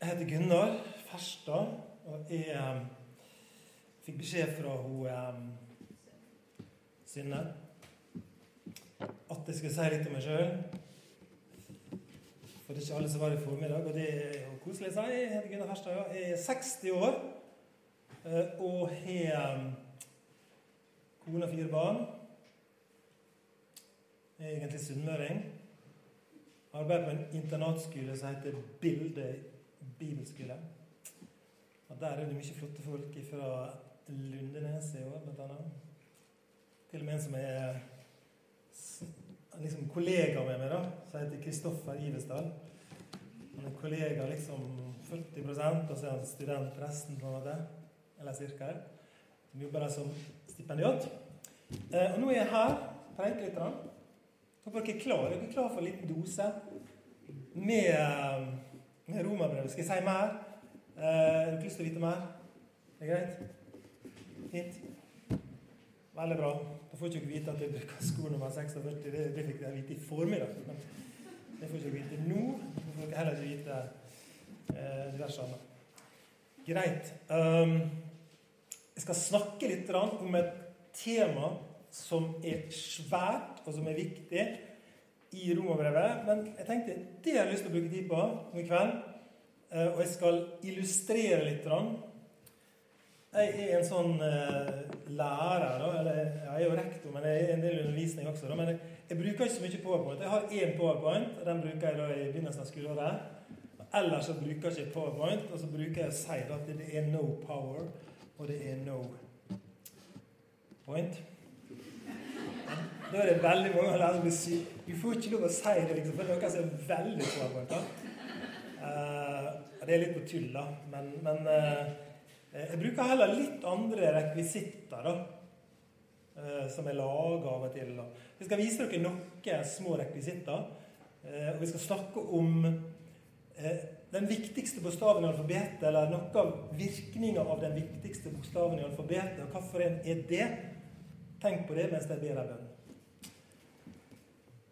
Jeg heter Gunnar Ferstad, og jeg um, fikk beskjed fra hun um, Synne at jeg skulle si litt om meg sjøl. For det er ikke alle som var i formiddag, og det er jo koselig å si. Jeg heter Gunnar Ferstad, ja. jeg er 60 år uh, og har um, kone og fire barn. Jeg er egentlig sunnmøring. Arbeider på en internatskole som heter Bilde bibelskole. Og Der er det mye flotte folk fra Lundenes i år, blant annet. Til og med en som er liksom kollega med meg, da, som heter Kristoffer Ivesdal. Han er kollega liksom 40 og så er han student resten, på en måte. Eller cirka. Som jobber der som stipendiat. Eh, og nå er jeg her. Preiker litt. Håper dere er klar. Er klare klar for en liten dose med eh, med romerbrevet. Skal jeg si mer? Eh, har dere lyst til å vite mer? Er det greit? Fint? Veldig bra. Da får ikke dere vite at jeg bruker sko nummer 46. Det, det fikk dere vite i formiddag. Men det får ikke vite nå. Det får dere heller ikke vite eh, diverse annet. Greit. Um, jeg skal snakke litt om et tema som er svært, og som er viktig i romerbrevet. Men jeg tenkte det har jeg lyst til å bruke tid på nå i kveld. Eh, og jeg skal illustrere litt. Jeg er en sånn eh, lærer, eller jeg er jo rektor, men jeg er en del undervisning også. Men jeg, bruker ikke så mye powerpoint. Jeg har én powerpoint, og den bruker jeg da i begynnelsen av skoleåret. Ellers så bruker jeg ikke powerpoint, og så bruker jeg å si at det er no power, og det er no point. Da er det veldig mange lærere som blir syke. Du får ikke lov å si det, liksom, for det er noe som er veldig på det. uh, Det er litt på tull, da. Men, men uh, jeg bruker heller litt andre rekvisitter, da. Uh, som er laga av og til. Da. Vi skal vise dere noen små rekvisitter. Uh, og vi skal snakke om den viktigste bokstaven i alfabetet, eller noe av virkninga av den viktigste bokstaven i alfabetet. Og hvorfor er det? Tenk på det mens jeg ber deg bønn.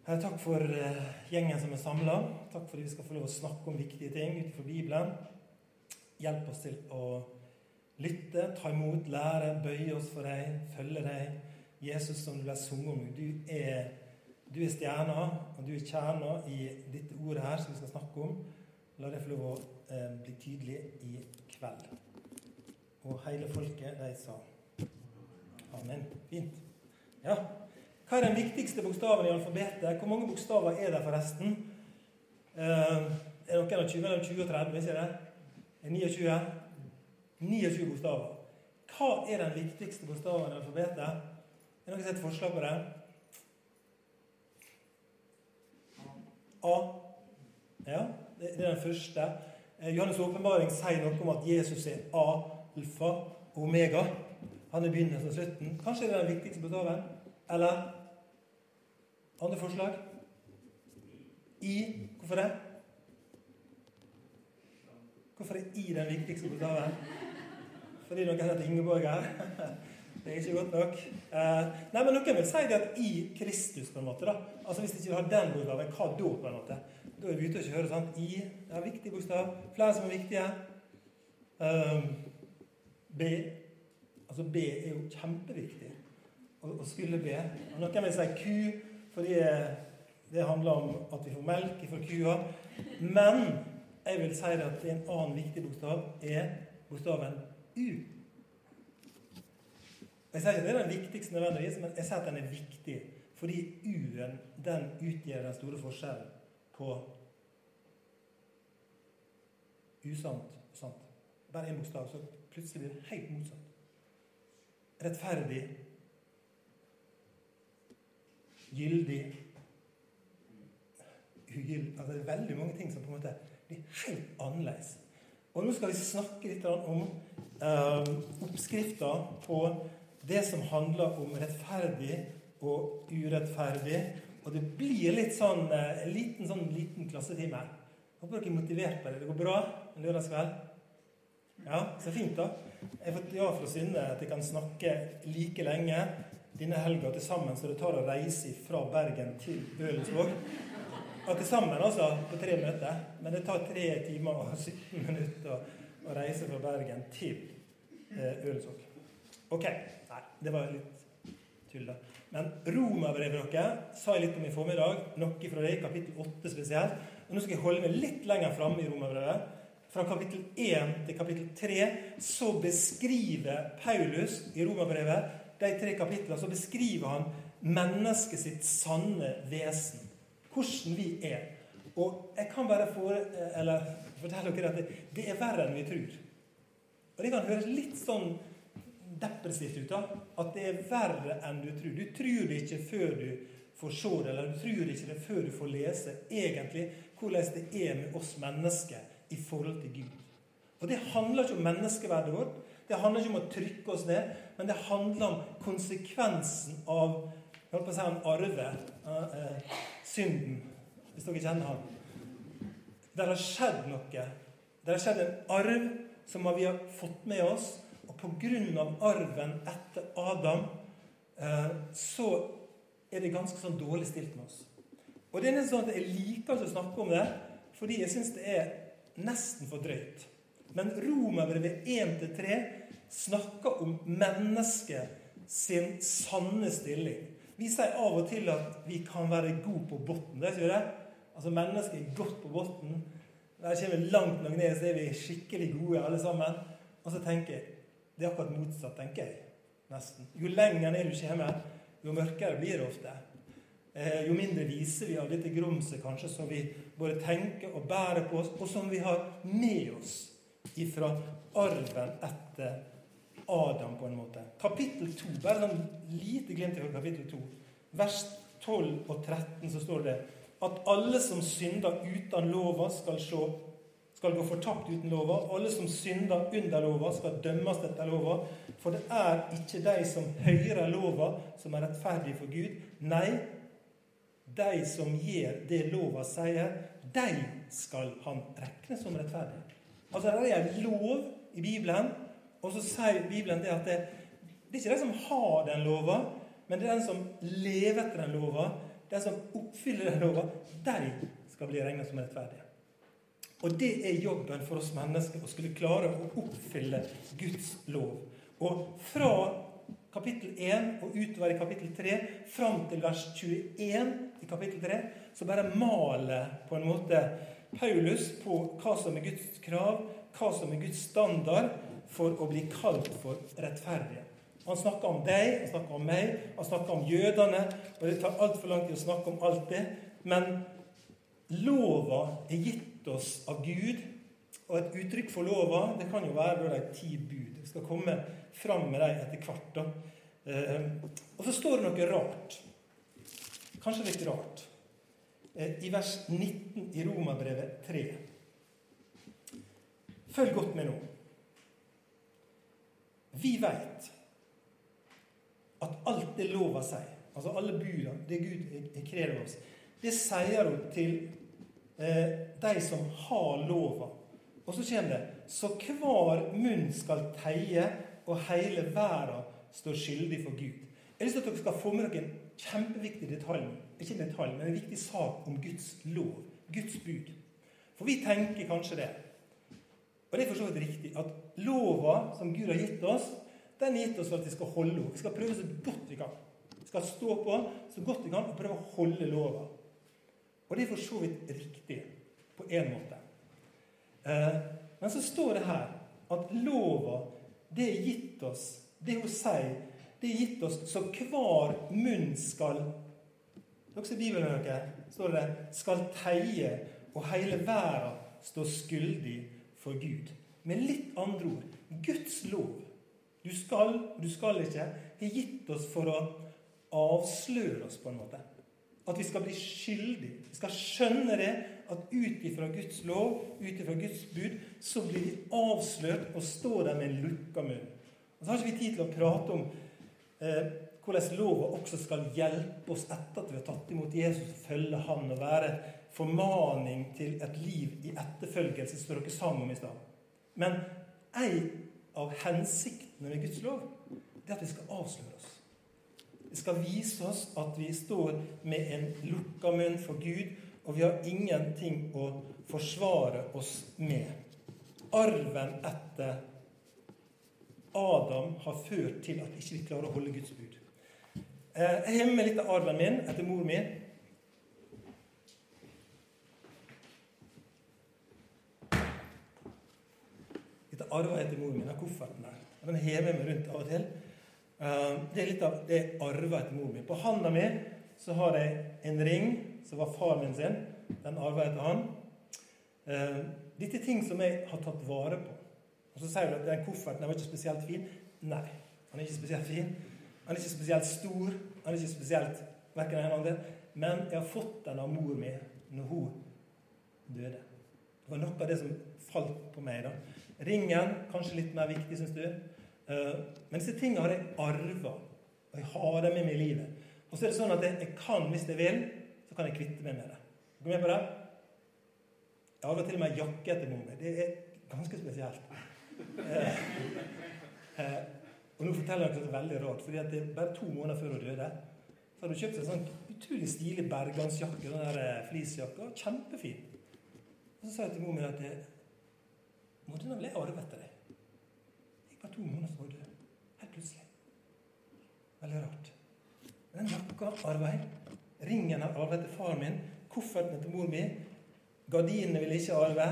Herre, takk for eh, gjengen som er samla. Takk for at vi skal få lov å snakke om viktige ting utenfor Bibelen. Hjelp oss til å lytte, ta imot, lære, bøye oss for deg, følge deg. Jesus, som du ble sunget om, du er, du er stjerna, og du er kjerna i dette ordet her som vi skal snakke om. La det få lov å eh, bli tydelig i kveld. Og hele folket, de sa amen. Fint. Ja. Hva er den viktigste bokstaven i alfabetet? Hvor mange bokstaver er det forresten? Uh, er noen av 20, mellom 20 og 30? Ikke det? Er 29? 29 bokstaver. Hva er den viktigste bokstaven i alfabetet? Er det noen som har et forslag på det? A. Ja, det er den første. Eh, Johannes' åpenbaring sier noe om at Jesus er alfa og omega. Han er begynnelsen og slutten. Kanskje det er den viktigste bokstaven? Eller andre forslag? I. Hvorfor det? Hvorfor er I den viktigste bokstaven? Fordi noen heter Ingeborg her? Det er ikke godt nok. Eh, nei, men Noen vil si det at i Kristus, på en måte. da. Altså Hvis ikke du har den bokstaven, hva da? på en måte? Da er vi ute og ikke hører sånn. I ja, viktig bokstav. Flere som er viktige. Um, B. Altså B er jo kjempeviktig å skulle be. Og Noen vil si Q. Fordi det handler om at vi får melk fra kua. Men jeg vil si at en annen viktig bokstav er bokstaven U. Jeg sier ikke at det er den viktigste nødvendigvis, men jeg sier at den er viktig. Fordi U-en den utgjør den store forskjellen på usant og sant. Bare én bokstav, så plutselig blir det helt motsatt. Rettferdig gyldig ugyldig altså Det er veldig mange ting som på en måte blir helt annerledes. Og Nå skal vi snakke litt om eh, oppskrifta på det som handler om rettferdig og urettferdig. Og det blir litt sånn, eh, en liten, sånn, liten klassetime. Håper dere er motivert på det. Det går bra en lørdagskveld? Ja, så fint, da. Jeg har fått ja fra Synne at jeg kan snakke like lenge denne helga til sammen, så det tar å reise fra Bergen til Ølensvåg. Og til sammen altså på tre møter. Men det tar tre timer og 17 minutter å, å reise fra Bergen til eh, Ølensvåg. Ok. Nei, det var litt tull, da. Men romerbrevet dere sa jeg litt om i formiddag. Noe fra det, kapittel 8 spesielt. Og Nå skal jeg holde meg litt lenger framme i romerbrevet. Fra kapittel 1 til kapittel 3 så beskriver Paulus i romerbrevet de tre kapitlene, så beskriver han mennesket sitt sanne vesen hvordan vi er. Og jeg kan bare for, fortelle dere at det, det, er verre enn vi tror. Og det kan høres litt sånn depressivt ut. da, At det er verre enn du tror. Du tror det ikke før du får se det, eller du tror ikke det før du får lese egentlig hvordan det er med oss mennesker i forhold til Gud. Og Det handler ikke om menneskeverdet vårt, det handler ikke om å trykke oss ned, men det handler om konsekvensen av jeg holdt på å si han arve. Eh, synden, hvis dere kjenner han. Der har skjedd noe. Det har skjedd en arv som vi har fått med oss. Og pga. arven etter Adam eh, så er det ganske sånn dårlig stilt med oss. Og det er nesten sånn at Jeg liker ikke å snakke om det, fordi jeg syns det er nesten for drøyt. Men Romerbrevet 1-3 snakker om mennesket sin sanne stilling. Vi sier av og til at vi kan være gode på bunnen. Det sier det. Altså Mennesket er godt på bunnen. Der kommer vi langt nok ned, så er vi skikkelig gode alle sammen. Og så tenker jeg Det er akkurat motsatt, tenker jeg. Nesten. Jo lenger ned du kommer, jo mørkere blir det ofte. Eh, jo mindre viser vi av dette grumset kanskje som vi både tenker og bærer på oss, og som vi har med oss ifra arven etter Adam, på en måte. Kapittel 2, bare sånn lite glimt fra kapittel 2. Vers 12 og 13 så står det at alle som synder uten lova, skal, se, skal gå fortapt uten lova. Alle som synder under lova, skal dømmes etter lova. For det er ikke de som hører lova, som er rettferdige for Gud. Nei, de som gjør det lova sier, de skal han regne som rettferdige. Altså, det er en lov i Bibelen og så sier Bibelen det at det, det er ikke den som har den lova, men det er den som lever etter den lova, den som oppfyller den lova, de skal bli regnet som rettferdige. Og det er jobben for oss mennesker å skulle klare å oppfylle Guds lov. Og fra kapittel 1 og utover i kapittel 3, fram til vers 21 i kapittel 3, så bare maler på en måte Paulus på hva som er Guds krav, hva som er Guds standard, for å bli kalt for rettferdige. Han snakker om deg, han snakker om meg, han snakker om jødene. og Det tar altfor lang tid å snakke om alt det. Men lova er gitt oss av Gud. Og et uttrykk for lova det kan jo være de ti bud. Vi skal komme fram med dem etter hvert. Eh, og så står det noe rart. Kanskje litt rart. Eh, I vers 19 i Romerbrevet 3. Følg godt med nå. Vi veit at alt det lova sier, altså alle buda, det Gud krever oss, det sier hun til eh, de som har lova. Og så kommer det Så hver munn skal teie, og hele verden står skyldig for Gud. Jeg har lyst til at dere skal få med dere en kjempeviktig detalj, ikke en detalj, men en viktig sak om Guds lov, Guds bud. For vi tenker kanskje det og det er for så vidt riktig at lova som Gud har gitt oss, den er gitt oss for at vi skal holde henne. Vi skal prøve så godt vi kan. Vi skal stå på så godt vi kan og prøve å holde lova. Og det er for så vidt riktig på én måte. Eh, men så står det her at lova, det er gitt oss Det hun sier, det er gitt oss så hver munn skal Dere ser Bibelen dere, står det 'skal teie', og hele verden står skyldig for Gud. Med litt andre ord Guds lov, du skal og du skal ikke, har gitt oss for å avsløre oss, på en måte. At vi skal bli skyldige. Vi skal skjønne det, at ut ifra Guds lov, ut ifra Guds bud, så blir vi avslørt og står der med en lukka munn. Og Så har ikke vi tid til å prate om eh, hvordan lova også skal hjelpe oss etter at vi har tatt imot Jesus og følge Han og være formaning til et liv i etterfølgelse, som dere sang om i stad. Men ei av hensiktene med Guds lov det er at vi skal avsløre oss. Det skal vise oss at vi står med en lukka munn for Gud, og vi har ingenting å forsvare oss med. Arven etter Adam har ført til at vi ikke klarer å holde Guds bud. Eh, jeg har med litt av arven min etter mor mi. Dette arva etter mor min, den kofferten der. Den hever jeg meg rundt av og til. Eh, det er litt av det jeg arva etter mor min. På handa mi så har jeg en ring som var far min sin. Den arva jeg etter han. Eh, dette er ting som jeg har tatt vare på. Og Så sier du at den kofferten den var ikke spesielt fin. Nei, han er ikke spesielt fin. Han er ikke spesielt stor. Han er ikke spesielt verken en eller andre. Men jeg har fått den av mor mi når hun døde. Det var noe av det som falt på meg. da. Ringen kanskje litt mer viktig, syns du. Eh, men disse tingene har jeg arva. Og jeg har dem med meg i livet. Og så er det sånn at jeg, kan, hvis jeg vil, så kan jeg kvitte meg med det. Er du med på det? Jeg arva til og med jakke etter mor mi. Det er ganske spesielt. Eh, eh, og nå forteller jeg noe veldig rart. fordi at det er bare to måneder før hun døde, så hadde hun kjøpt seg en sånn utrolig stilig bergansjakke. Den der fleecejakka. Kjempefin. Så sa jeg til mor min at Må denne ble arvet etter deg. Det gikk bare to måneder, så var død. Helt plutselig. Veldig rart. Den jakka arva jeg. Ringen har arvet etter far min. Kofferten etter mor mi. Gardinene ville ikke arve.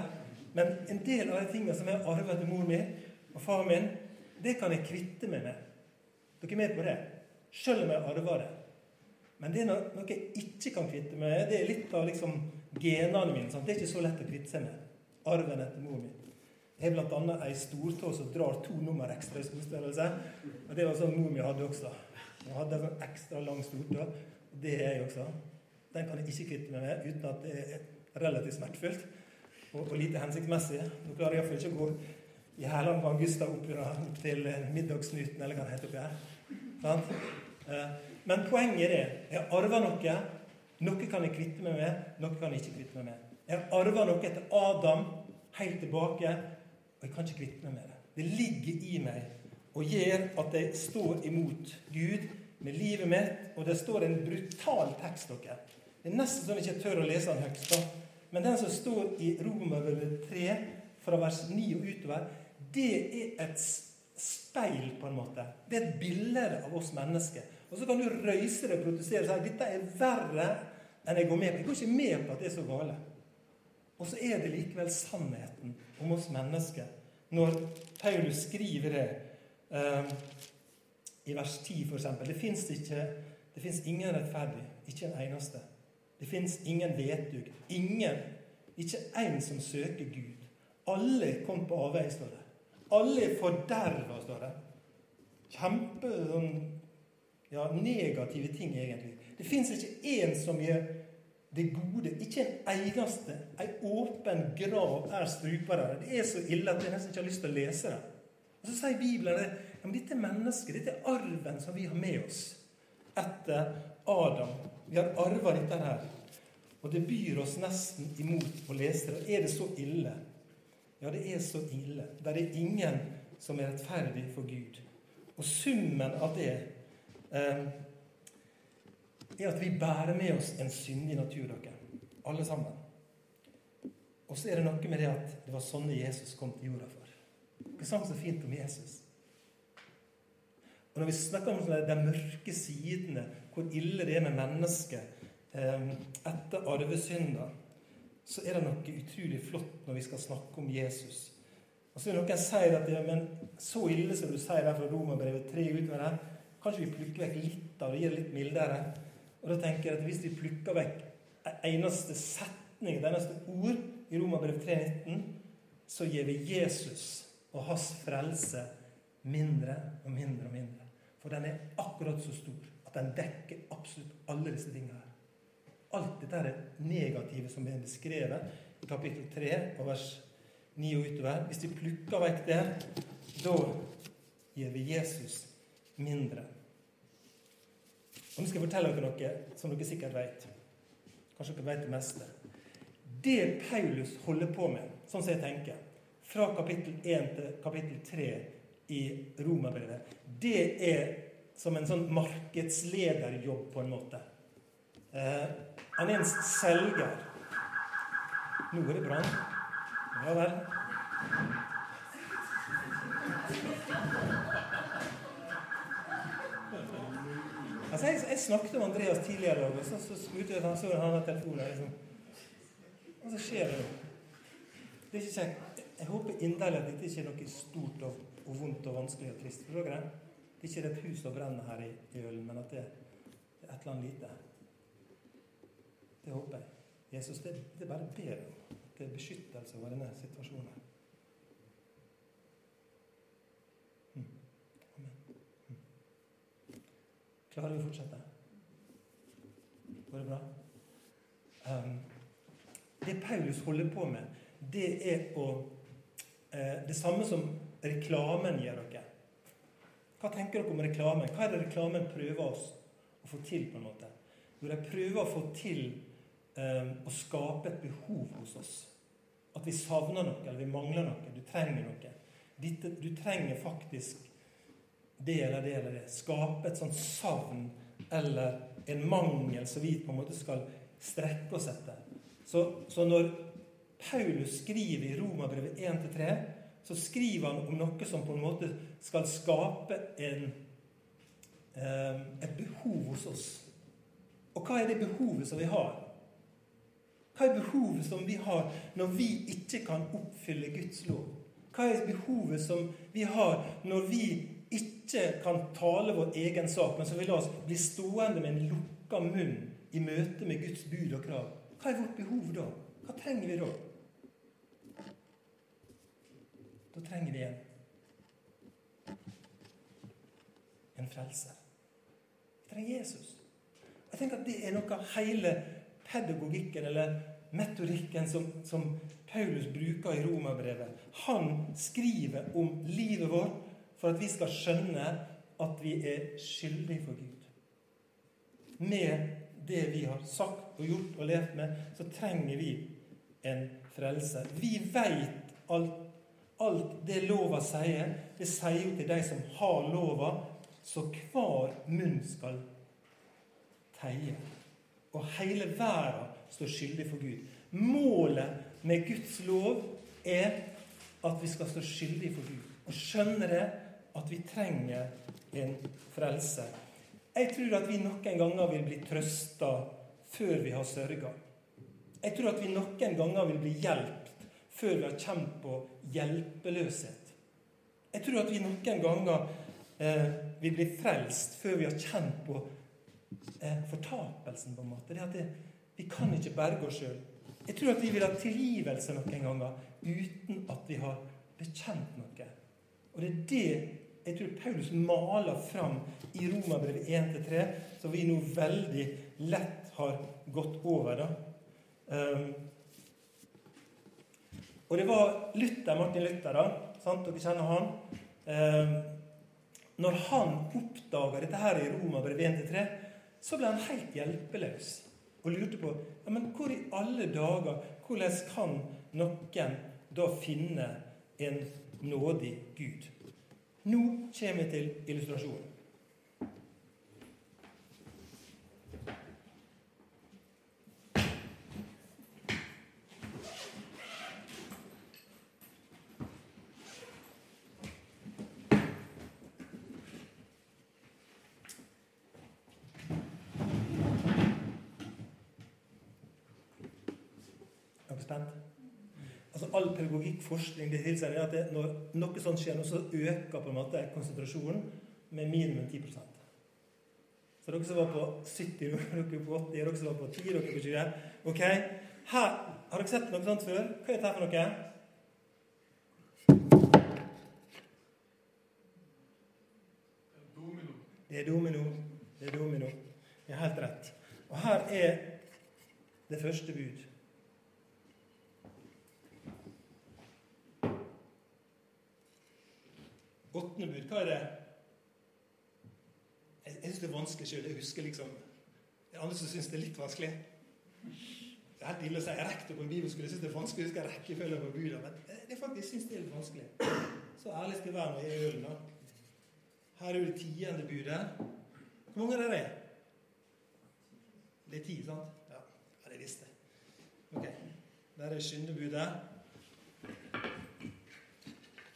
Men en del av de tingene som jeg har arvet etter mor mi og far min, det kan jeg kvitte meg med. Dere er med på det? Selv om jeg arver det. Men det er noe jeg ikke kan kvitte meg med. Det er litt av liksom genene mine. Sant? Det er ikke så lett å kvitte seg med. Arven etter mor mi. Jeg har bl.a. ei stortå som drar to nummer ekstra i skostørrelse. Og det var sånn mor mi hadde også. Hun hadde en sånn ekstra lang stortå. Det er jeg også. Den kan jeg ikke kvitte meg med uten at det er relativt smertefullt og, og lite hensiktsmessig. Nå klarer jeg iallfall ikke å gå i hælene på Augusta opp, til Middagsnyten, eller hva det heter oppi her. Eh, men poenget er det. Jeg arver noe. Noe kan jeg kvitte meg med, noe kan jeg ikke kvitte meg med. Jeg arver noe etter Adam helt tilbake, og jeg kan ikke kvitte meg med det. Det ligger i meg og gjør at jeg står imot Gud med livet mitt. Og det står en brutal tekst, dere. Det er nesten sånn jeg ikke tør å lese den høyst. Men den som står i Romerbrevet 3, fra vers 9 og utover, det er et speil, på en måte. Det er et bilde av oss mennesker. Og så kan du røyse deg og protestere og si dette er verre enn jeg går med på. Jeg går ikke med på at det er så gale. Og så er det likevel sannheten om oss mennesker. Når Paulus skriver det eh, i vers 10, f.eks. Det fins ingen rettferdig, ikke en eneste. Det fins ingen vedtug. Ingen. Ikke én som søker Gud. Alle kom på avveie, står det. Alle er forderva, står det. Kjempe sånn, ja, negative ting, egentlig. Det fins ikke én som gjør det gode. Ikke en eneste. Ei åpen grav er strupa der. Det er så ille at jeg nesten ikke har lyst til å lese det. Og Så sier Bibelen det. ja, dette er mennesket, dette er arven som vi har med oss etter Adam. Vi har arva dette her. Og det byr oss nesten imot å lese det. Er det så ille? Ja, det er så ille. Der er ingen som er rettferdig for Gud. Og summen av det er at vi bærer med oss en syndig natur, dere. Alle sammen. Og så er det noe med det at det var sånne Jesus kom til jorda for. Hva sang så fint om Jesus? Og Når vi snakker om de mørke sidene, hvor ille det er med mennesket Ehm, etter arvesynda, så er det noe utrolig flott når vi skal snakke om Jesus. Og så vil noen si at ja, men så ille som du sier der fra Romerbrevet 3 utover kanskje vi plukker vekk litt av det, gir det litt mildere. Og da tenker jeg at hvis vi plukker vekk en eneste setning, et eneste ord i Romerbrevet 3,19, så gir vi Jesus og hans frelse mindre og mindre og mindre. For den er akkurat så stor at den dekker absolutt alle disse tingene her. Alt dette er negative som er beskrevet i kapittel 3 og vers 9 og utover. Hvis vi plukker vekk det, da gir vi Jesus mindre. Og Nå skal jeg fortelle dere noe som dere sikkert vet. Kanskje dere vet det meste. Det Paulus holder på med, sånn som jeg tenker, fra kapittel 1 til kapittel 3 i Romerbrevet, det er som en sånn markedslederjobb, på en måte. Eh, han er en selger. Nå er det brann. Ja vel. Altså, jeg, jeg, snakket om Andreas tidligere, og så, så jeg han så han hadde telefonen. Liksom. Og så skjer det noe. Det er ikke kjekt. Jeg håper inderlig at dette ikke er noe stort og, og vondt og vanskelig og trist. For dere? Det er ikke et hus som brenner her i, Ølen, men at det, det, er et eller annet lite. Det håper jeg. Jesus, det, det bare ber om. Det er beskyttelse over denne situasjonen. Klarer vi å fortsette? Går det bra? Um, det Paulus holder på med, det er å uh, Det samme som reklamen gjør dere. Hva tenker dere om reklamen? Hva er det reklamen prøver oss å få til? på en måte? Jo, de prøver å få til um, å skape et behov hos oss. At vi savner noe, eller vi mangler noe. Du trenger noe. Ditt, du trenger faktisk det eller det eller det. Skape et sånt savn eller en mangel som vi på en måte skal strekke oss etter. Så, så når Paulus skriver i Romerbrevet 1-3, så skriver han om noe som på en måte skal skape en, eh, et behov hos oss. Og hva er det behovet som vi har? Hva er behovet som vi har når vi ikke kan oppfylle Guds lov? Hva er behovet som vi har når vi ikke kan tale vår egen sak, men som vil la oss bli stående med en lukka munn i møte med Guds bud og krav? Hva er vårt behov da? Hva trenger vi da? Da trenger vi en en frelser. Vi trenger Jesus. Jeg tenker at Det er noe av hele pedagogikken eller metodikken som, som Paulus bruker i Romerbrevet. Han skriver om livet vårt for at vi skal skjønne at vi er skyldige for Gud. Med det vi har sagt og gjort og levd med, så trenger vi en frelse. Vi veit alt, alt det lova sier. Det sier jo til de som har lova, så hver munn skal teie. Og hele verden står skyldig for Gud. Målet med Guds lov er at vi skal stå skyldige for Gud. Og skjønne det at vi trenger en frelse. Jeg tror at vi noen ganger vil bli trøsta før vi har sørga. Jeg tror at vi noen ganger vil bli hjulpet før vi har kjent på hjelpeløshet. Jeg tror at vi noen ganger eh, vil bli frelst før vi har kjent på eh, fortapelsen, på en måte. Det at det, vi kan ikke berge oss sjøl. Jeg tror at vi vil ha tilgivelse noen ganger uten at vi har bekjent noe. Og det er det jeg tror Paulus maler fram i Romerbrevet 1-3, som vi nå veldig lett har gått over. da. Um, og det var Luther, Martin Luther, da, sant? dere kjenner han. Um, når han oppdaga dette her i Romerbrevet 1-3, så ble han helt hjelpeløs og lurte på ja, men hvor i alle dager Hvordan kan noen da finne en nådig Gud? Nå kommer vi til illustrasjonen. Er dere spent? Altså All pedagogikkforskning det tilsier at det, når noe sånt skjer, så øker på en måte konsentrasjonen med minimum 10% Så dere som var på 70, dere på 80, dere som var på 10, dere på 20 ok, her, Har dere sett noe sånt før? Hva er dette for noe? Det er domino. Det er domino. Det er helt rett. Og her er det første bud. Åttende bud, hva er det? Jeg, jeg syns det er vanskelig sjøl. Jeg husker liksom Det er andre som syns det er litt vanskelig. Det er helt ille å si jeg rektor på en bibelskole syns det er vanskelig å huske rekkefølgen på buda. Men det faktisk, syns det er litt vanskelig. Så ærlig skal jeg være når jeg er ølen, da. Her er det tiende budet. Hvor mange er det? Det er ti, sant? Ja, ja det visste jeg. Ok. Der er syndebudet.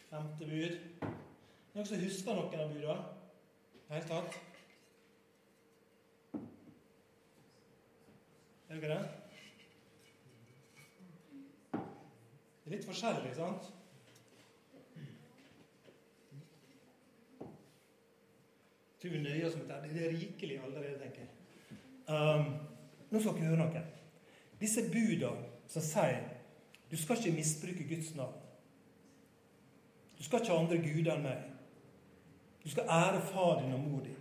Femte bud. Noen som husker noen av budene? I hele tatt? Er dere det? Det er litt forskjellig, sant? tror vi nøyer oss med det. Det er rikelig allerede, tenker jeg. Um, nå skal dere høre noe. Disse buda som sier du skal ikke misbruke Guds navn. Du skal ikke ha andre guder enn meg. Du skal ære far din og mor din.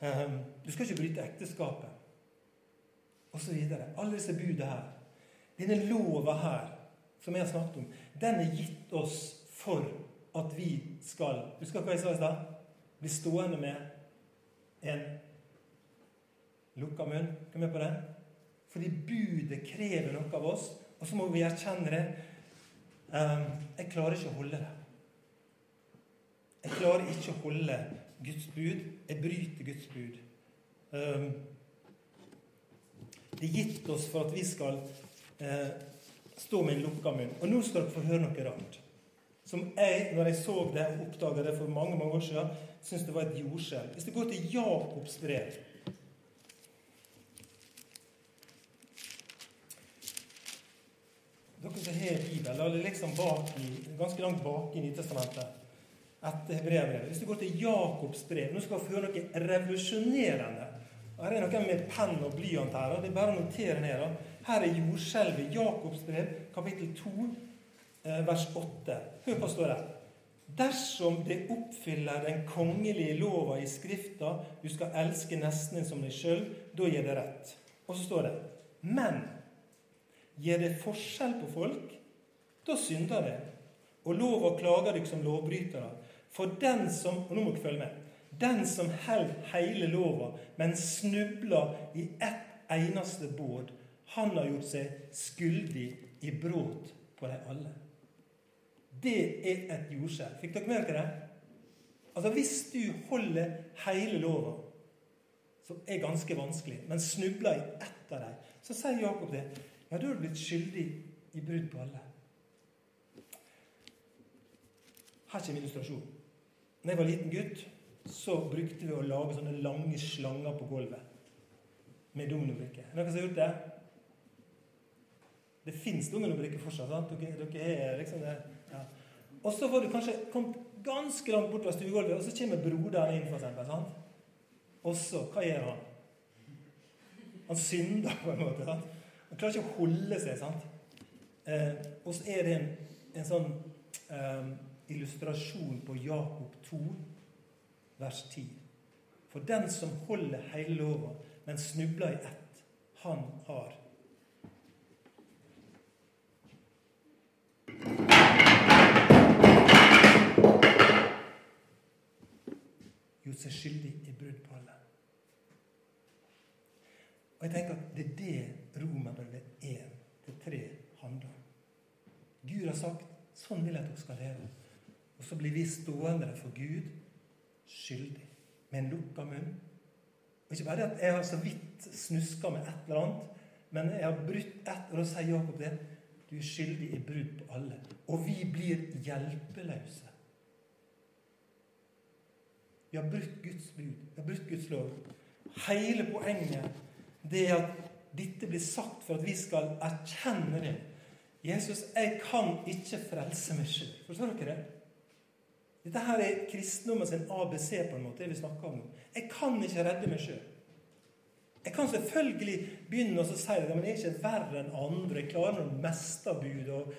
Um, du skal ikke bryte ekteskapet. Og så videre. Alle disse budene her. Denne lova her, som jeg har snakket om, den er gitt oss for at vi skal Husker hva jeg sa i stad? Bli stående med en lukka munn. Kom med på det? Fordi budet krever noe av oss, og så må vi erkjenne det. Um, jeg klarer ikke å holde det. Jeg klarer ikke å holde Guds bud. Jeg bryter Guds bud. Um, det er gitt oss for at vi skal uh, stå med en lukka munn. Og nå skal dere få høre noe rart som jeg, når jeg så det og oppdaga det for mange mange år siden, syntes det var et jordskjelv. Hvis det går til Jakobs brev Dere som har Bibelen, eller liksom bak i, ganske langt bak i Nytestamentet etter brevbrevet. Hvis du går til Jakobs brev Nå skal vi høre noe revolusjonerende. Her er noe med penn og blyant her. Det er bare å notere ned. Her er jordskjelvet. Jakobs brev, kapittel 2, Eh, vers 8. Hør på står det. Dersom det oppfyller den kongelige lova i Skrifta, du skal elske nesten din som deg sjøl, da gir det rett. Og så står det Men gir det forskjell på folk, da synder det. Og lova klager dere som lovbrytere. For den som og nå må dere følge med, den som holder hele lova, men snubler i ett eneste båd, han har gjort seg skyldig i brudd på dem alle. Det er et jordskjelv. Fikk dere med dere det? Altså Hvis du holder hele lova, som er ganske vanskelig, men snubler i ett av dem, så sier Jakob det. Ja, da er du blitt skyldig i brudd på alle. Her kommer illustrasjonen. Da jeg var liten gutt, så brukte vi å lage sånne lange slanger på gulvet med dominobrikker. Er det noen som har gjort det? Det fins dominobrikker fortsatt. sant? Dere, dere er liksom det og så får du kanskje kommet ganske langt bort fra stuegulvet, og så kommer broderen inn, sant? Og så Hva gjør han? Han synder på en måte. sant? Han klarer ikke å holde seg. sant? Eh, og så er det en, en sånn eh, illustrasjon på Jakob 2, vers 10. For den som holder hele lova, men snubler i ett, han har gjort seg skyldig i brudd på alle. Og jeg tenker at det er det Romerbrevet 1-3 handler om. Gud har sagt 'sånn vil jeg at dere skal leve'. Og så blir vi stående for Gud skyldig med en lukka munn. Og ikke bare at jeg har så vidt snuska med et eller annet, men jeg har brutt ett, og da sier Jakob det. Du er skyldig i brudd på alle. Og vi blir hjelpeløse. Vi har brutt Guds bud. Vi har brutt Guds lov. Hele poenget det er at dette blir sagt for at vi skal erkjenne det. Jesus, jeg kan ikke frelse meg sjøl. Forstår dere det? Dette her er kristendommen sin ABC, på en måte, det vi snakker om. Jeg kan ikke redde meg sjøl. Jeg kan selvfølgelig begynne å si det, men jeg er ikke verre enn andre. Jeg klarer det meste av bud og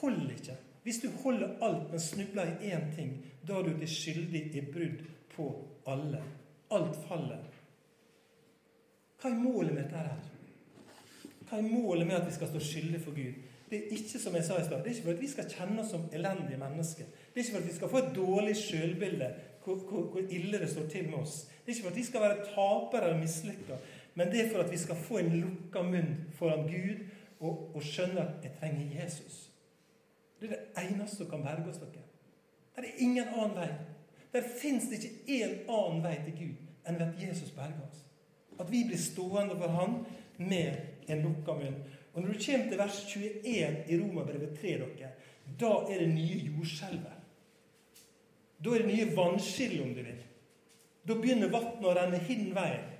Hold ikke. Hvis du holder alt, men snubler i én ting, da er du til skyldig i brudd på alle. Alt faller. Hva er målet med dette her? Hva er målet med at vi skal stå skyldige for Gud? Det er ikke som jeg sa i stad, det er ikke for at vi skal kjenne oss som elendige mennesker. Det er ikke for at vi skal få et dårlig sjølbilde hvor, hvor, hvor, ille det står til med oss. Det er ikke for at vi skal være tapere eller mislykka, men det er for at vi skal få en lukka munn foran Gud og, og skjønne at jeg trenger Jesus. Det er det eneste som kan berge oss. dere. Det er ingen annen vei. Der fins det ikke én annen vei til Gud enn at Jesus berger oss. At vi blir stående for Han med en lukka munn. Og Når du kommer til vers 21 i Romerbrevet 3, dere, da er det nye jordskjelvet. Da er det nye vannskillet, om du vil. Da begynner vannet å renne hin veien.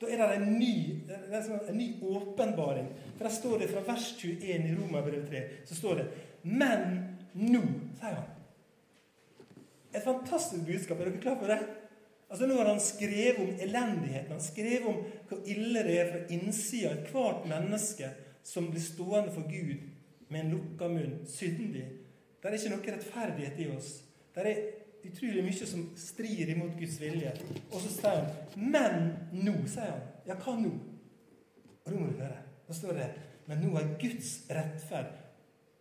Da er det en ny, sånn, en ny åpenbaring. For Der står det fra vers 21 i Romerbrevet 3 så står det Men nå, sier han. Et fantastisk budskap. Er dere klar for det? Altså Nå har han skrevet om elendigheten. Han skrevet om hvor ille det er fra innsida. Hvert menneske som blir stående for Gud med en lukka munn, syndig. Det er ikke noe rettferdighet i oss. Det er utrolig mye som strir imot Guds vilje. Og så sier han 'Men nå', sier han. Ja, hva nå? Og da må du høre. Da står det 'Men nå er Guds rettferd'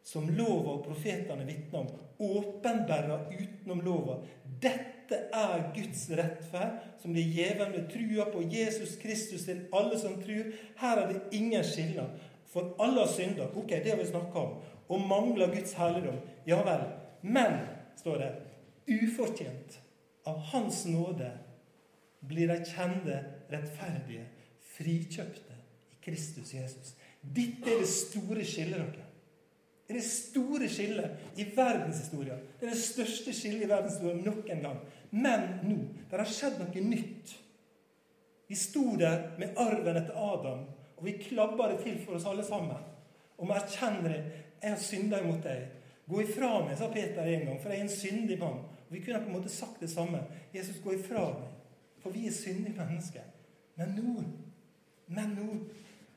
som lova og profetene vitner om, åpenbæra utenom lova. Dette er Guds rettferd, som blir gjeven med trua på Jesus Kristus til alle som tror. Her er det ingen skiller. For alle har synda. Ok, det har vi snakka om. Og mangler Guds herligdom. Ja vel. Men, står det, ufortjent av Hans nåde blir de kjente, rettferdige, frikjøpte i Kristus Jesus. Dette er det store skillet, dere. Det er det store skillet i verdenshistorien. Det er det største skillet i verdenshistorien nok en gang. Men nå det har skjedd noe nytt. Vi sto der med arven etter Adam, og vi klabba det til for oss alle sammen. Og vi erkjenner det. Jeg har synda imot deg. Gå ifra meg, sa Peter en gang, for jeg er en syndig mann. Vi kunne på en måte sagt det samme. Jesus, gå ifra meg, for vi er syndige mennesker. Men nå, men nå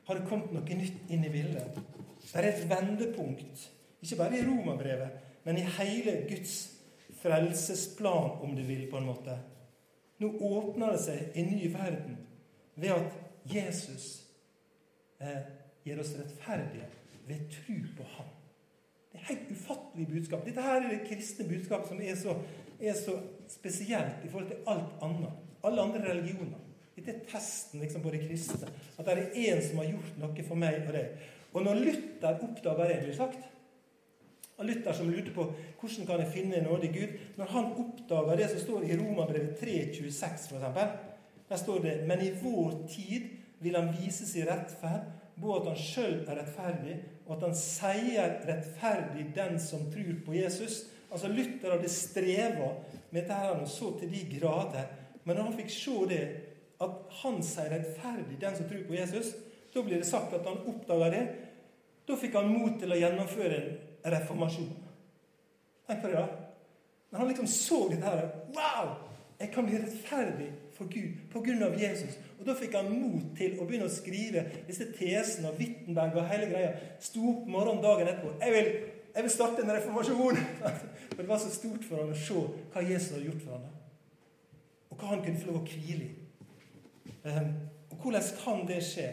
har det kommet noe nytt inn i bildet. Det er et vendepunkt, ikke bare i Romerbrevet, men i hele Guds frelsesplan, om du vil, på en måte. Nå åpner det seg en ny verden ved at Jesus eh, gir oss rettferdige ved tro på Ham. Det er helt ufattelig budskap. Dette her er det kristne budskapet som er så, er så, spesielt i forhold til alt annet. Alle andre religioner. Dette er testen liksom, på det kristne. At det er én som har gjort noe for meg og deg. Og når Luther oppdaga det, blir sagt og Luther som lurte på hvordan kan jeg finne nåde i Gud Når han oppdaga det som står i Romerbrevet 3,26, f.eks., der står det Men i vår tid vil han vise sin rettferd, både at han sjøl er rettferdig, og at han sier rettferdig den som tror på Jesus. Altså Luther hadde streva med dette her og så til de grader. Men når han fikk se det, at han sier rettferdig den som tror på Jesus, da blir det sagt at han oppdaga det. Da fikk han mot til å gjennomføre en reformasjon. Tenk på det, da. Når han liksom så dette her Wow! Jeg kan bli rettferdig for Gud pga. Jesus. Og Da fikk han mot til å begynne å skrive disse tesene og Wittenberg og hele greia. Sto opp morgenen dagen etterpå. Jeg vil, jeg vil starte en reformasjon! For det var så stort for han å se hva Jesus hadde gjort for ham. Og hva han kunne få lov å hvile i. Ehm, og hvordan kan det skje?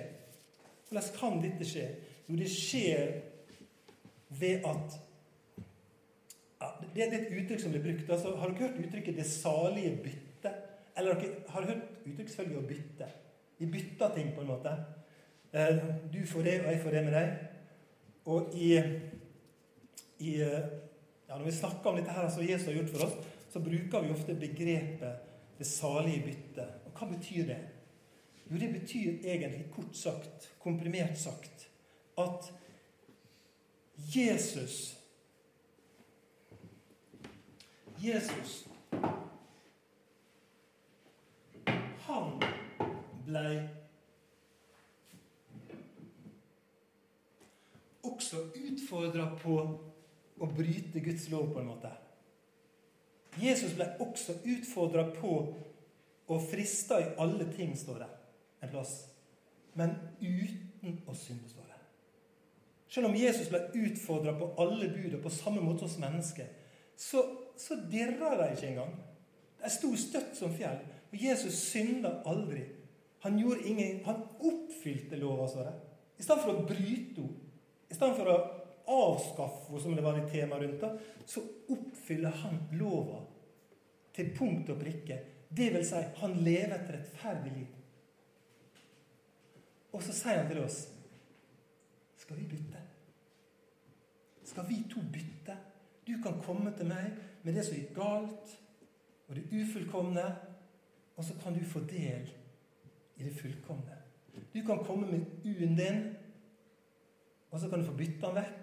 Hvordan kan dette skje? Jo, det skjer ved at ja, Det er et uttrykk som blir brukt. Altså, har dere hørt uttrykket 'det salige bytte'? Eller har dere hørt uttrykk selvfølgelig å bytte? Vi bytter ting, på en måte. Eh, du får det, og jeg får det med deg. Og i, i ja, Når vi snakker om dette her som Jesus har gjort for oss, så bruker vi ofte begrepet 'det salige bytte'. Og hva betyr det? Jo, det betyr egentlig kort sagt, komprimert sagt, at Jesus Jesus Han blei også utfordra på å bryte Guds lov, på en måte. Jesus ble også utfordra på å friste i alle ting, står det en plass. Men uten å synde, står det. Selv om Jesus ble utfordra på alle buda på samme måte hos mennesker, så, så dirra de ikke engang. De sto støtt som fjell. Og Jesus synda aldri. Han gjorde ingen, han oppfylte lova, står det. I stedet for å bryte henne, i stedet for å avskaffe som det var et tema rundt, da, så oppfyller han lova til punkt og prikke. Det vil si, han lever et rettferdig liv. Og så sier han til oss Skal vi bytte? Skal vi to bytte? Du kan komme til meg med det som gikk galt og det ufullkomne, og så kan du få del i det fullkomne. Du kan komme med U-en din, og så kan du få bytte den vekk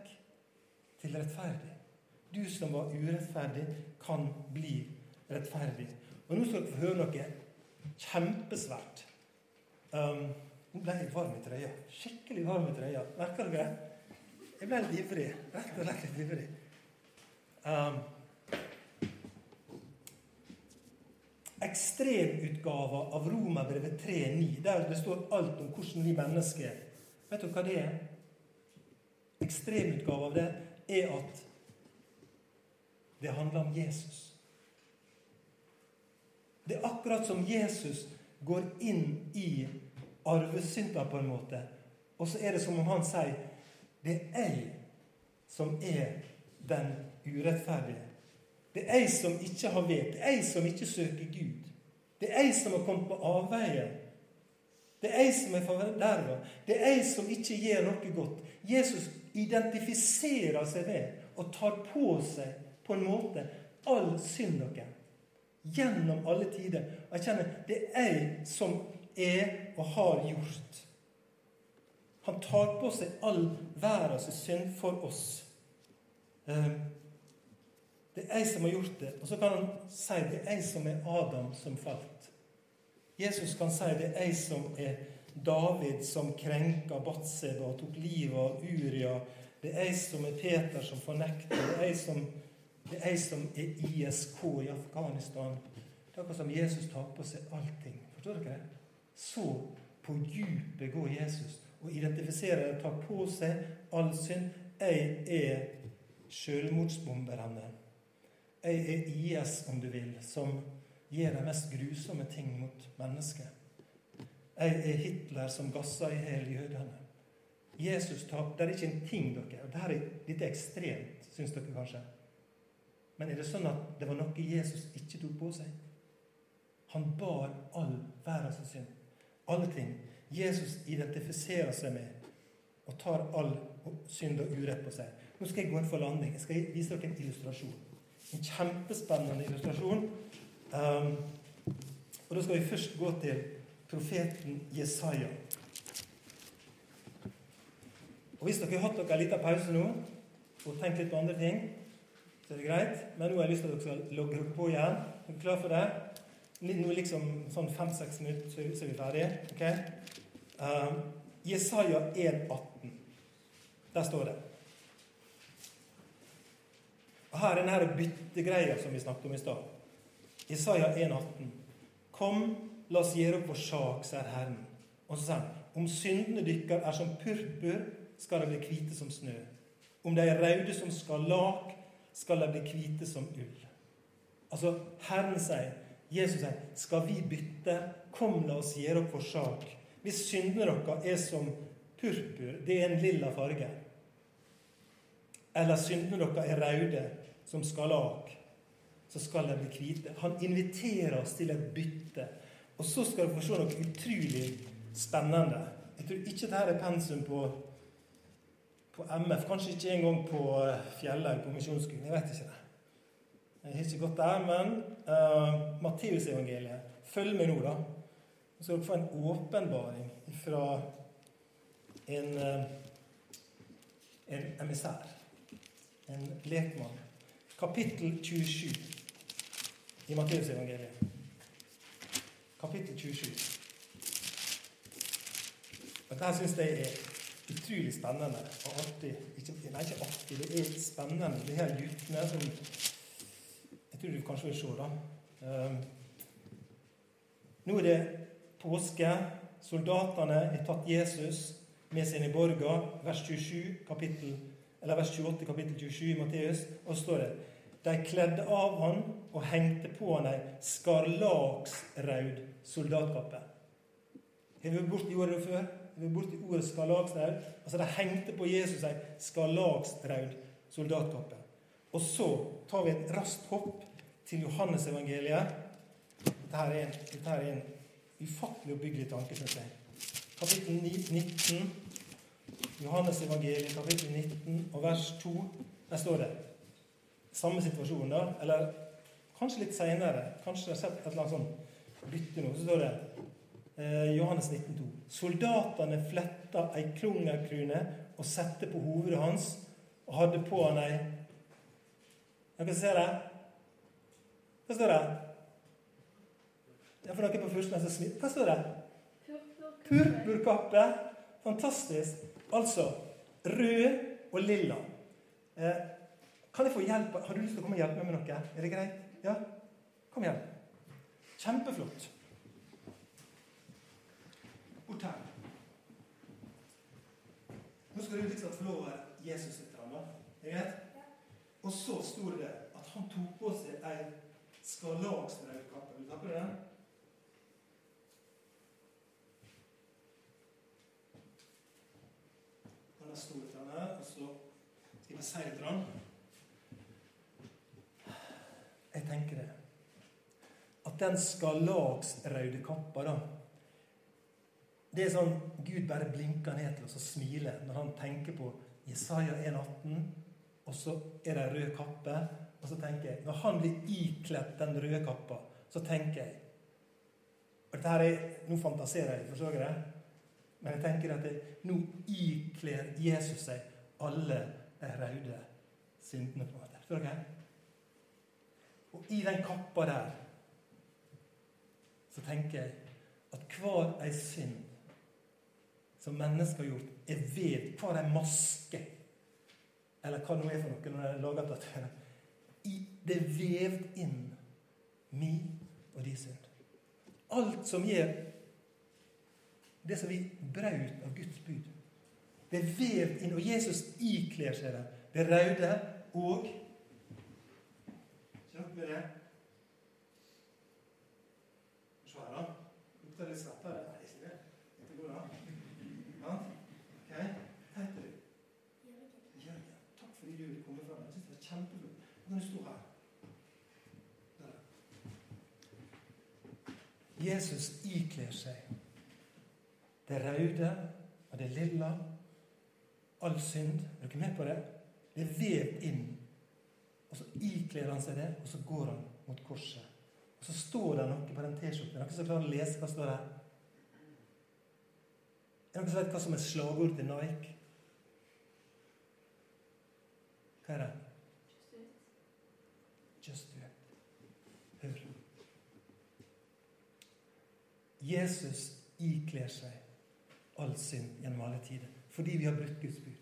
til rettferdig. Du som var urettferdig, kan bli rettferdig. Og nå skal dere få høre noe kjempesvært. Um, nå ble jeg varm i trøya. Skikkelig varm i trøya. Merker dere? Jeg ble litt ivrig. Rett og slett litt ivrig. Um, ekstremutgava av Romerbrevet 3,9, der det står alt om hvordan vi mennesker er. Vet dere hva det er? Ekstremutgave av det er at det handler om Jesus. Det er akkurat som Jesus går inn i arvesynda på en måte. Og så er det som om han sier det er jeg som er den urettferdige. Det er jeg som ikke har vet. Det er jeg som ikke søker Gud. Det er jeg som har kommet på avveie. Det er jeg som er forderva. Det er jeg som ikke gjør noe godt. Jesus identifiserer seg ved og tar på seg på en måte all synd dere. Gjennom alle tider. Jeg kjenner det er jeg som er og har gjort. Han tar på seg all verdens synd for oss. Um, det er jeg som har gjort det. Og så kan han si det er jeg som er Adam som falt. Jesus kan si det er jeg som er David som krenka Batseba og tok livet av Uria. Det er ei som er Peter som fornekter. Det er ei som, det er, som er ISK i Afghanistan. Det er akkurat som Jesus tar på seg allting. Forstår dere det? Så på dypet går Jesus og identifiserer og tar på seg all synd. Jeg er selvmordsbomberne. Jeg er IS, om du vil, som gjør de mest grusomme ting mot mennesker. Jeg er Hitler som gasser i hjel jødene. Jesus tar, Det er ikke en ting, dere. og Dette er, er ekstremt, syns dere kanskje. Men er det sånn at det var noe Jesus ikke tok på seg? Han bar all verdens synd. Alle ting. Jesus identifiserer seg med og tar all synd og urett på seg. Nå skal jeg gå inn for landing. Jeg skal vise dere en illustrasjon. En kjempespennende illustrasjon. Um, og Da skal vi først gå til profeten Jesaja. Og Hvis dere har hatt dere en liten pause nå og tenkt litt på andre ting, så er det greit. Men nå har jeg lyst til at dere skal logge dere på igjen. Er dere klar for det? Nå liksom sånn fem-seks minutter, så er vi ferdige. Okay? Uh, Jesaja 1,18. Der står det og Her er denne byttegreia som vi snakket om i stad. Jesaja 1,18. Kom, la oss gjøre opp vår sak, sier Herren. Og så sier han, om syndene dykker er som purpur, skal de bli hvite som snø. Om de er røde som skarlak, skal de bli hvite som ull. Altså, Herren sier, Jesus sier, skal vi bytte? Kom, la oss gjøre opp vår sak. Hvis syndene deres er som purpur, det er en lilla farge, eller syndene deres er røde som skarlak, så skal de bli hvite. Han inviterer oss til et bytte. Og så skal du få se noe utrolig spennende. Jeg tror ikke dette er pensum på, på MF. Kanskje ikke engang på eh, Fjellhaug på Misjonsskolen. Jeg vet ikke det. Jeg har ikke gått der, men uh, Matteusevangeliet Følg med nå, da. Så skal dere få en åpenbaring fra en, uh, en emissær en lekmann. Kapittel 27 i Matteusevangeliet. Kapittel 27. Dette syns jeg er utrolig spennende og artig. Ikke, nei, ikke artig, det er spennende. De her guttene som Jeg tror du kanskje vil se, da. Um, nå er det påske. Soldatene har tatt Jesus med sine borger. Vers 27, kapittel 27 eller vers 28, kapittel 27 i Matteus, og så står det De kledde av han og hengte på han ei skarlaksraud soldatkappe. Har vi borti ordet før? Har vi borti ordet skarlaksraud? Altså, de hengte på Jesus ei skarlaksraud soldatkappe. Og så tar vi et raskt hopp til Johannesevangeliet. Dette er dette er en ufattelig oppbyggelig tanke, syns jeg. Kapittel 19. Johannes evangeliet, kapittel 19 og vers 2. Der står det samme situasjon, da. Eller kanskje litt seinere. Kanskje jeg har sett et eller annet sånt bytte nå. Så står det eh, Johannes 19,2. Soldatene fletta ei klungerkrone og sette på hovedet hans, og hadde på han ei Dere ser det? Hva står det? Ja, for dere på første som smil. Hva står det? Purpurkappe. Fantastisk. Altså rød og lilla. Eh, kan jeg få hjelp? Har du lyst til å komme og hjelpe meg med noe? Er det greit? Ja? Kom igjen. Kjempeflott. Bort her. Nå skal du liksom få lov å være Jesus litt. Er det greit? Og så sto det at han tok på seg ei skarlagsbrødkappe. Vil du ta på den? Han er stor her, og så skal jeg si litt. Jeg tenker det. At den skarlagsrøde kappa, da Det er sånn Gud bare blinker ned til oss og smiler når han tenker på Jesaja 1,18, og så er det ei rød kappe. Og så tenker jeg, Når han blir ikledd den røde kappa, så tenker jeg og dette her er, Nå fantaserer jeg, forstår dere? Men jeg tenker at det, nå ikler Jesus seg alle de røde syndene. på en måte. Forstår dere? Og i den kappa der så tenker jeg at hver ei synd som mennesker har gjort, er ved Hver ei maske, eller hva det nå er for noe når det er laget av Det er vevd inn min og din synd. Alt som gjør det som vi brøt av Guds bud. Det er vevd inn, og Jesus ikler seg det. Det røde og Kjapt med det. Se her, da. Lukter litt her. Nei, ikke det. Dette går an. Ja? Ok. Hva heter du? Jørgen. Takk fordi du ville komme fram. Jeg syns det var kjempeflott. Nå kan du stå her. Jesus ikler seg det røde og det lilla. All synd. Er dere med på det? Det er vevd inn og så ikler han seg det, og så går han mot korset. Og så står det noe på den T-skjorten. Noen som klarer å lese hva står der? Er det noen som vet hva som er slagordet til Nike? Hva er det? Just do it. Hør. Jesus ikler seg all synd gjennom alle tider fordi vi har brutt Guds bud.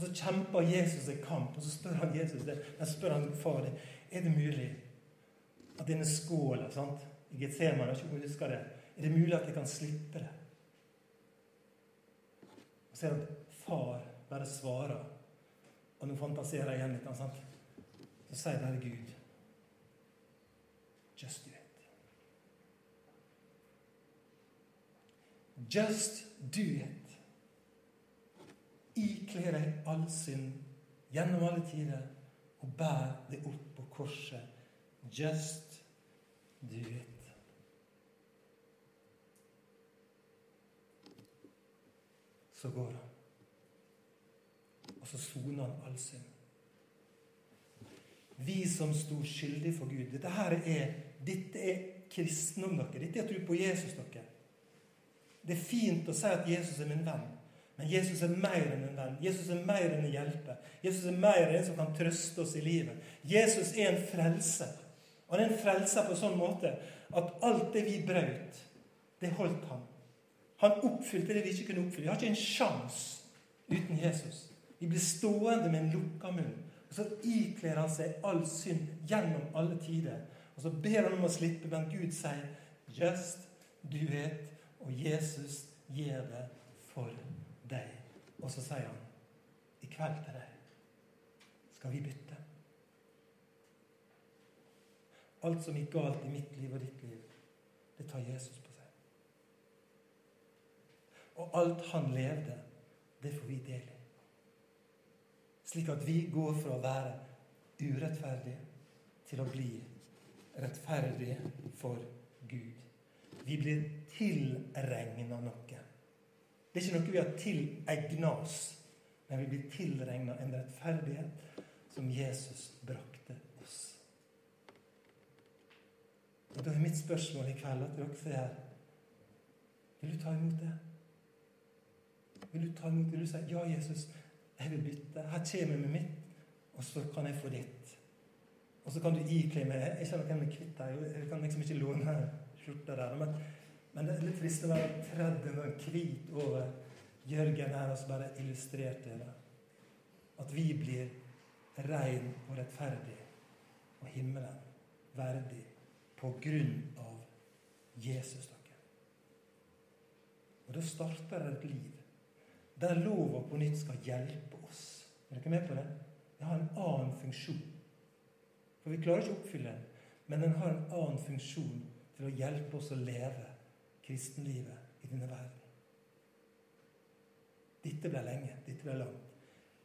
Og så kjemper Jesus en kamp, og så spør han Jesus det. Jeg spør han far det, er det mulig at denne skåla sant? i jeg ikke husker det, er det mulig at jeg kan slippe det? Og så ser at far bare svarer, og nå fantaserer jeg igjen litt. Sant? Så sier bare Gud Just do it. Just do it ikle deg all synd gjennom alle tider og bær det opp på korset. Just do it. Så går han. Og så soner han all synd. Vi som sto skyldige for Gud. Dette her er, dette er kristendom, dere. Dette er tro på Jesus, dere. Det er fint å si at Jesus er min venn. Men Jesus er mer enn en venn. Jesus er mer enn en hjelper. Jesus er mer enn en som kan trøste oss i livet. Jesus er en frelser. Og han er en frelser på en sånn måte at alt det vi brøt, det holdt han. Han oppfylte det vi ikke kunne oppfylle. Vi har ikke en sjanse uten Jesus. Vi blir stående med en lukka munn. Og så ikler han seg all synd gjennom alle tider. Og så ber han om å slippe, men Gud sier 'just du vet', og Jesus gjør det for deg. Og så sier han, i kveld til deg skal vi bytte. Alt som gikk galt i mitt liv og ditt liv, det tar Jesus på seg. Og alt han levde, det får vi del i. Slik at vi går fra å være urettferdige til å bli rettferdige for Gud. Vi blir tilregna noe. Det er ikke noe vi har tilegna oss, men vi blir tilregna en rettferdighet som Jesus brakte oss. Og Da er mitt spørsmål i kveld at dere ser Vil du ta imot det? Vil du ta imot det? Vil du si ja, Jesus, jeg vil bytte. Her kommer jeg med mitt, og så kan jeg få ditt. Og så kan du ikle meg Jeg kjenner ikke meg kvitt deg. Jeg kan liksom ikke låne skjorta der. Men, men, det er litt fristende å være tredd en hvit over Jørgen her og så bare illustrerte det. At vi blir rein og rettferdig og himmelen verdig på grunn av Jesus. Dere. Og da starter det et liv der lova på nytt skal hjelpe oss. Er dere med på det? Det har en annen funksjon. For vi klarer ikke å oppfylle den, men den har en annen funksjon til å hjelpe oss å leve kristenlivet i denne verden. Dette ble lenge. Dette ble langt.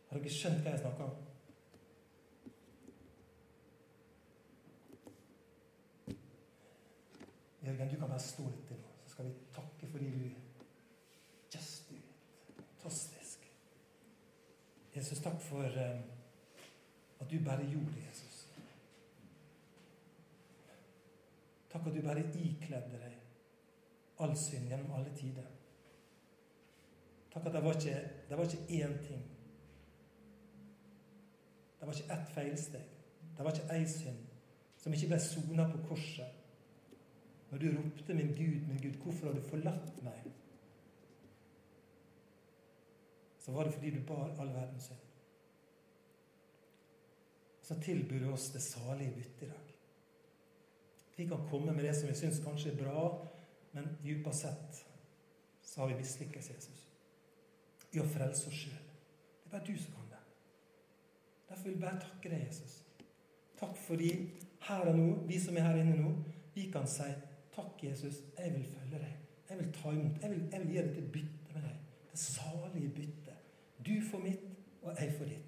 Har dere skjønt hva jeg snakker om? Jørgen, du kan bare stå litt til nå, så skal vi takke fordi du Just do it. Fantastisk. Jesus, takk for um, at du bare gjorde det, Jesus. Takk at du bare ikledde deg all synd gjennom alle tider. Takk at det var ikke, det var ikke én ting. Det var ikke ett feilsteg. Det var ikke ei synd som ikke ble sona på korset når du ropte 'Min Gud, min Gud, hvorfor har du forlatt meg?' så var det fordi du bar all verdens synd. Så tilbyr du oss det salige byttet i dag. Vi kan komme med det som vi syns kanskje er bra, men dypest sett så har vi mislykkes, Jesus. I å frelse oss sjøl. Det er bare du som kan det. Derfor vil jeg bare takke deg, Jesus. Takk fordi her og nå, vi som er her inne nå, vi kan si Takk, Jesus, jeg vil følge deg. Jeg vil ta imot. Jeg vil, jeg vil gi deg til bytte med deg. Det salige byttet. Du får mitt, og jeg får ditt.